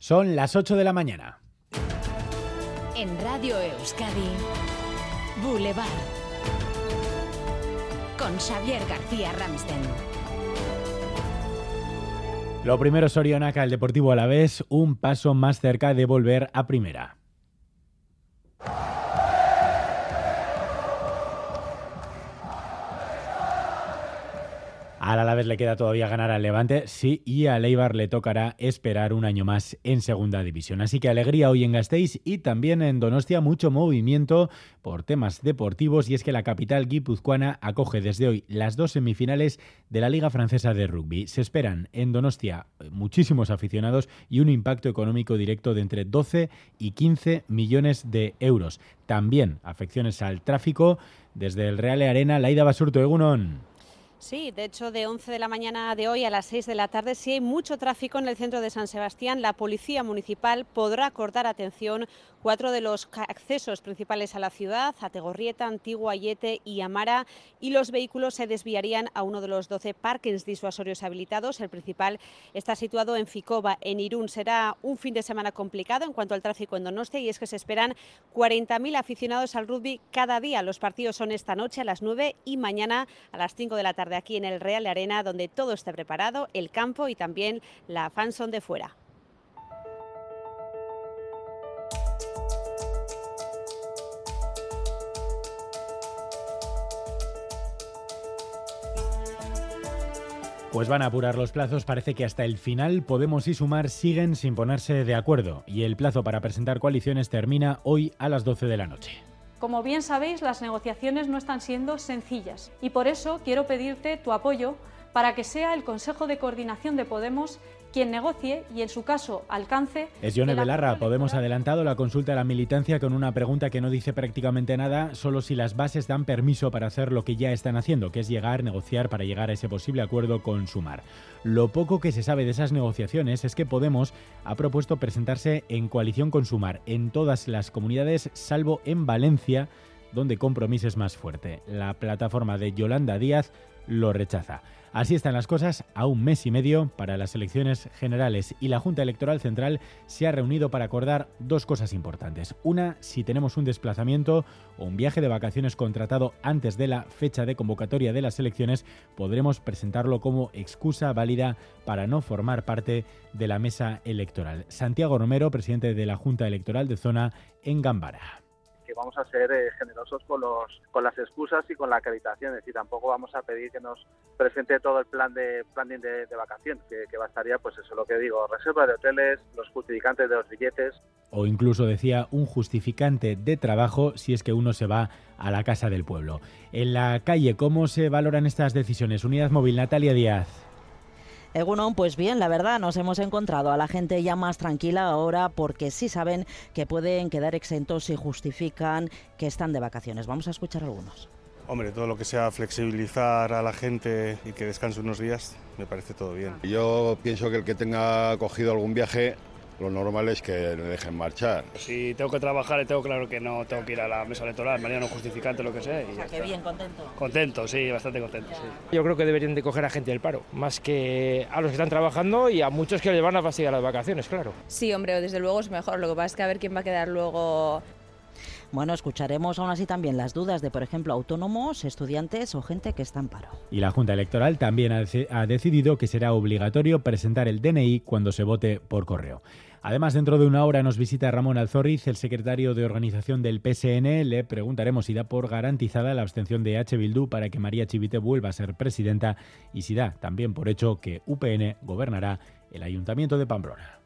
Son las 8 de la mañana. En Radio Euskadi, Boulevard. Con Xavier García Ramsten. Lo primero, Sorionaca, el Deportivo Alavés, un paso más cerca de volver a primera. Al Alavés le queda todavía ganar al Levante, sí, y a Leibar le tocará esperar un año más en Segunda División. Así que alegría hoy en Gasteiz y también en Donostia mucho movimiento por temas deportivos y es que la capital guipuzcoana acoge desde hoy las dos semifinales de la Liga Francesa de Rugby. Se esperan en Donostia muchísimos aficionados y un impacto económico directo de entre 12 y 15 millones de euros. También afecciones al tráfico desde el Real Arena, Laida Basurto, Egunon. Sí, de hecho, de 11 de la mañana de hoy a las 6 de la tarde, si hay mucho tráfico en el centro de San Sebastián, la Policía Municipal podrá acordar atención cuatro de los accesos principales a la ciudad, Ategorrieta, Antigua, Yete y Amara, y los vehículos se desviarían a uno de los 12 parkings disuasorios habilitados. El principal está situado en Ficova, en Irún. Será un fin de semana complicado en cuanto al tráfico en Donostia y es que se esperan 40.000 aficionados al rugby cada día. Los partidos son esta noche a las 9 y mañana a las 5 de la tarde aquí en el Real Arena, donde todo está preparado, el campo y también la fanson de fuera. Pues van a apurar los plazos, parece que hasta el final Podemos y Sumar siguen sin ponerse de acuerdo y el plazo para presentar coaliciones termina hoy a las 12 de la noche. Como bien sabéis, las negociaciones no están siendo sencillas y por eso quiero pedirte tu apoyo para que sea el Consejo de Coordinación de Podemos quien negocie y en su caso alcance. Es Yone Belarra. Podemos adelantado la consulta a la militancia con una pregunta que no dice prácticamente nada, solo si las bases dan permiso para hacer lo que ya están haciendo, que es llegar, negociar para llegar a ese posible acuerdo con Sumar. Lo poco que se sabe de esas negociaciones es que Podemos ha propuesto presentarse en coalición con Sumar en todas las comunidades, salvo en Valencia, donde compromiso es más fuerte. La plataforma de Yolanda Díaz lo rechaza. Así están las cosas a un mes y medio para las elecciones generales y la Junta Electoral Central se ha reunido para acordar dos cosas importantes. Una, si tenemos un desplazamiento o un viaje de vacaciones contratado antes de la fecha de convocatoria de las elecciones, podremos presentarlo como excusa válida para no formar parte de la mesa electoral. Santiago Romero, presidente de la Junta Electoral de Zona en Gambara vamos a ser eh, generosos con, los, con las excusas y con la acreditación. Es decir, tampoco vamos a pedir que nos presente todo el plan de planning de, vacaciones, que, bastaría, pues eso lo que digo, reserva de hoteles, los justificantes de los billetes. O incluso decía un justificante de trabajo si es que uno se va a la casa del pueblo. En la calle, ¿cómo se valoran estas decisiones? Unidad Móvil, Natalia Díaz. Egunon, pues bien, la verdad, nos hemos encontrado a la gente ya más tranquila ahora porque sí saben que pueden quedar exentos si justifican que están de vacaciones. Vamos a escuchar algunos. Hombre, todo lo que sea flexibilizar a la gente y que descanse unos días, me parece todo bien. Yo pienso que el que tenga cogido algún viaje lo normal es que le dejen marchar. Si tengo que trabajar, tengo claro que no tengo que ir a la mesa electoral, mañana no justificante, lo que sea. o sea, que bien, contento. Contento, sí, bastante contento. Sí. Yo creo que deberían de coger a gente del paro, más que a los que están trabajando y a muchos que les van a fastidiar las vacaciones, claro. Sí, hombre, desde luego es mejor. Lo que pasa es que a ver quién va a quedar luego bueno, escucharemos aún así también las dudas de, por ejemplo, autónomos, estudiantes o gente que está en paro. Y la Junta Electoral también ha decidido que será obligatorio presentar el DNI cuando se vote por correo. Además, dentro de una hora nos visita Ramón Alzorriz, el secretario de organización del PSN. Le preguntaremos si da por garantizada la abstención de H. Bildu para que María Chivite vuelva a ser presidenta y si da también por hecho que UPN gobernará el Ayuntamiento de Pamplona.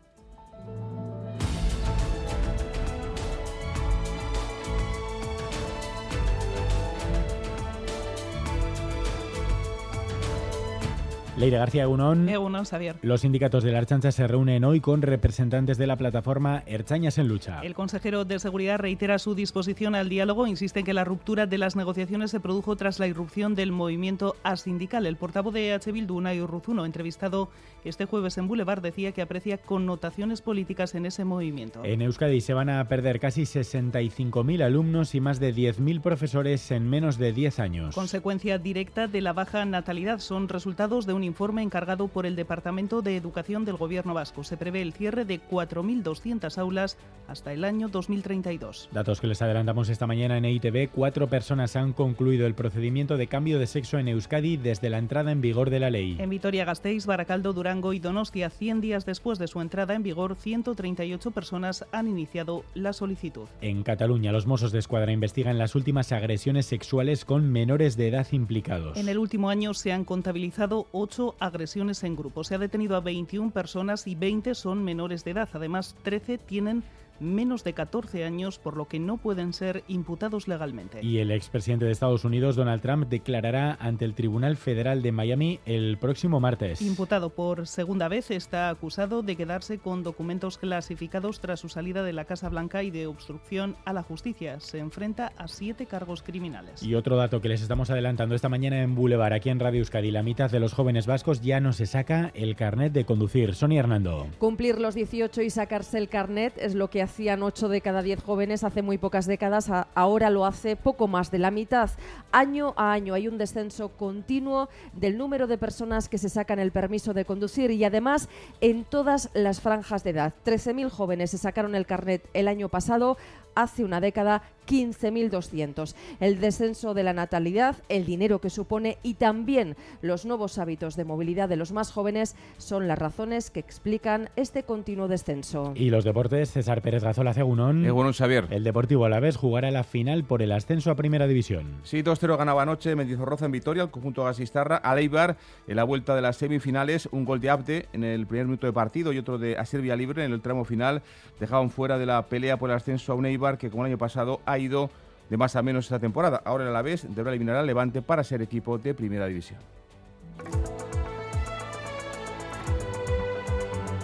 Leire García Egunon. Egunon, Xavier. Los sindicatos de la Archancha se reúnen hoy con representantes de la plataforma Erchañas en Lucha. El consejero de Seguridad reitera su disposición al diálogo, insiste en que la ruptura de las negociaciones se produjo tras la irrupción del movimiento asindical. El portavoz de H. Bildu, Unai Urruzuno, entrevistado este jueves en Boulevard, decía que aprecia connotaciones políticas en ese movimiento. En Euskadi se van a perder casi 65.000 alumnos y más de 10.000 profesores en menos de 10 años. Consecuencia directa de la baja natalidad son resultados de un un informe encargado por el Departamento de Educación del Gobierno vasco. Se prevé el cierre de 4.200 aulas hasta el año 2032. Datos que les adelantamos esta mañana en EITV. Cuatro personas han concluido el procedimiento de cambio de sexo en Euskadi desde la entrada en vigor de la ley. En Vitoria-Gasteiz, Baracaldo, Durango y Donostia, 100 días después de su entrada en vigor, 138 personas han iniciado la solicitud. En Cataluña, los Mossos de Escuadra investigan las últimas agresiones sexuales con menores de edad implicados. En el último año se han contabilizado 8 agresiones en grupo. Se ha detenido a 21 personas y 20 son menores de edad. Además, 13 tienen menos de 14 años, por lo que no pueden ser imputados legalmente. Y el expresidente de Estados Unidos, Donald Trump, declarará ante el Tribunal Federal de Miami el próximo martes. Imputado por segunda vez, está acusado de quedarse con documentos clasificados tras su salida de la Casa Blanca y de obstrucción a la justicia. Se enfrenta a siete cargos criminales. Y otro dato que les estamos adelantando esta mañana en Boulevard, aquí en Radio Euskadi, la mitad de los jóvenes vascos ya no se saca el carnet de conducir. Sonia Hernando. Cumplir los 18 y sacarse el carnet es lo que hacían 8 de cada 10 jóvenes hace muy pocas décadas, ahora lo hace poco más de la mitad. Año a año hay un descenso continuo del número de personas que se sacan el permiso de conducir y además en todas las franjas de edad. 13.000 jóvenes se sacaron el carnet el año pasado, hace una década 15.200. El descenso de la natalidad, el dinero que supone y también los nuevos hábitos de movilidad de los más jóvenes son las razones que explican este continuo descenso. Y los deportes, César Pérez Gazola, Cegunón. bueno, Xavier. El Deportivo Alavés jugará la final por el ascenso a Primera División. Sí, 2-0 ganaba anoche Mendizorroza en Vitoria, el conjunto gasistarra. A Leibar, en la vuelta de las semifinales, un gol de Abde en el primer minuto de partido y otro de Asier Libre en el tramo final. Dejaban fuera de la pelea por el ascenso a un Eibar que, como el año pasado, ha ido de más a menos esta temporada. Ahora el Alavés deberá eliminar al Levante para ser equipo de Primera División.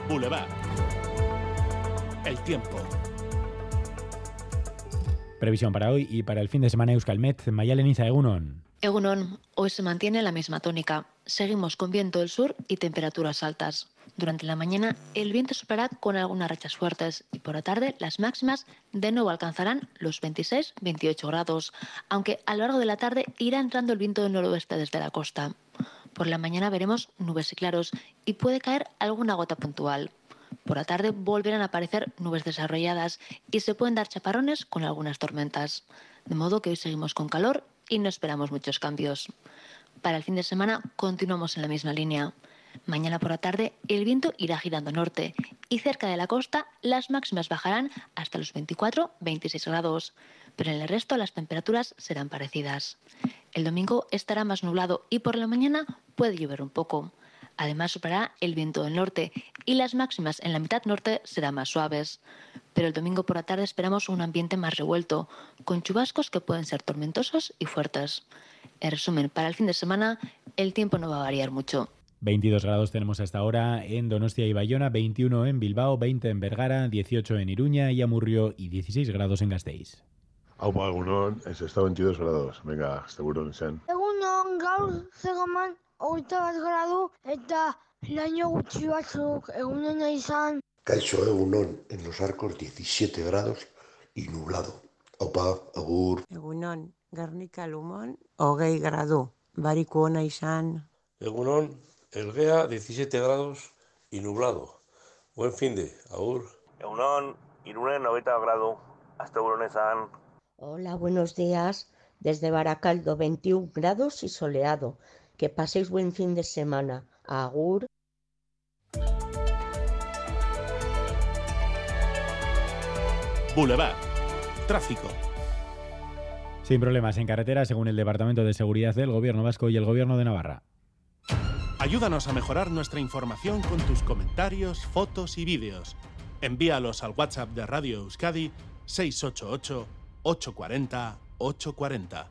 Boulevard. El tiempo. Previsión para hoy y para el fin de semana Euskalmet, Mayaleniza Egunon. Egunon, hoy se mantiene la misma tónica. Seguimos con viento del sur y temperaturas altas. Durante la mañana el viento soplará con algunas rachas fuertes y por la tarde las máximas de nuevo alcanzarán los 26-28 grados, aunque a lo largo de la tarde irá entrando el viento del noroeste desde la costa. Por la mañana veremos nubes y claros y puede caer alguna gota puntual. Por la tarde volverán a aparecer nubes desarrolladas y se pueden dar chaparrones con algunas tormentas. De modo que hoy seguimos con calor y no esperamos muchos cambios. Para el fin de semana continuamos en la misma línea. Mañana por la tarde el viento irá girando norte y cerca de la costa las máximas bajarán hasta los 24-26 grados, pero en el resto las temperaturas serán parecidas. El domingo estará más nublado y por la mañana puede llover un poco. Además soplará el viento del norte y las máximas en la mitad norte serán más suaves. Pero el domingo por la tarde esperamos un ambiente más revuelto, con chubascos que pueden ser tormentosos y fuertes. En resumen, para el fin de semana el tiempo no va a variar mucho. 22 grados tenemos hasta ahora en Donostia y Bayona, 21 en Bilbao, 20 en Vergara, 18 en Iruña y Amurrio y 16 grados en Gasteiz. Haupa, egunon, ez está 22 grados. Venga, seguro izan. Egunon, gaur zegoman hogeita bat gradu eta laino gutxi batzuk egunon izan. Kaixo, egunon, en los arcos 17 grados y nublado. Opa, agur. Egunon, Gernika Lumon, hogei gradu. Bariko ona izan. Egunon, Elgea 17 grados y nublado. Buen fin de, agur. Egunon, Irunen 90 grados. Hasta Uronesan. Hola, buenos días. Desde Baracaldo 21 grados y soleado. Que paséis buen fin de semana. Agur. Boulevard. Tráfico. Sin problemas en carretera, según el Departamento de Seguridad del Gobierno Vasco y el Gobierno de Navarra. Ayúdanos a mejorar nuestra información con tus comentarios, fotos y vídeos. Envíalos al WhatsApp de Radio Euskadi 688 840 840.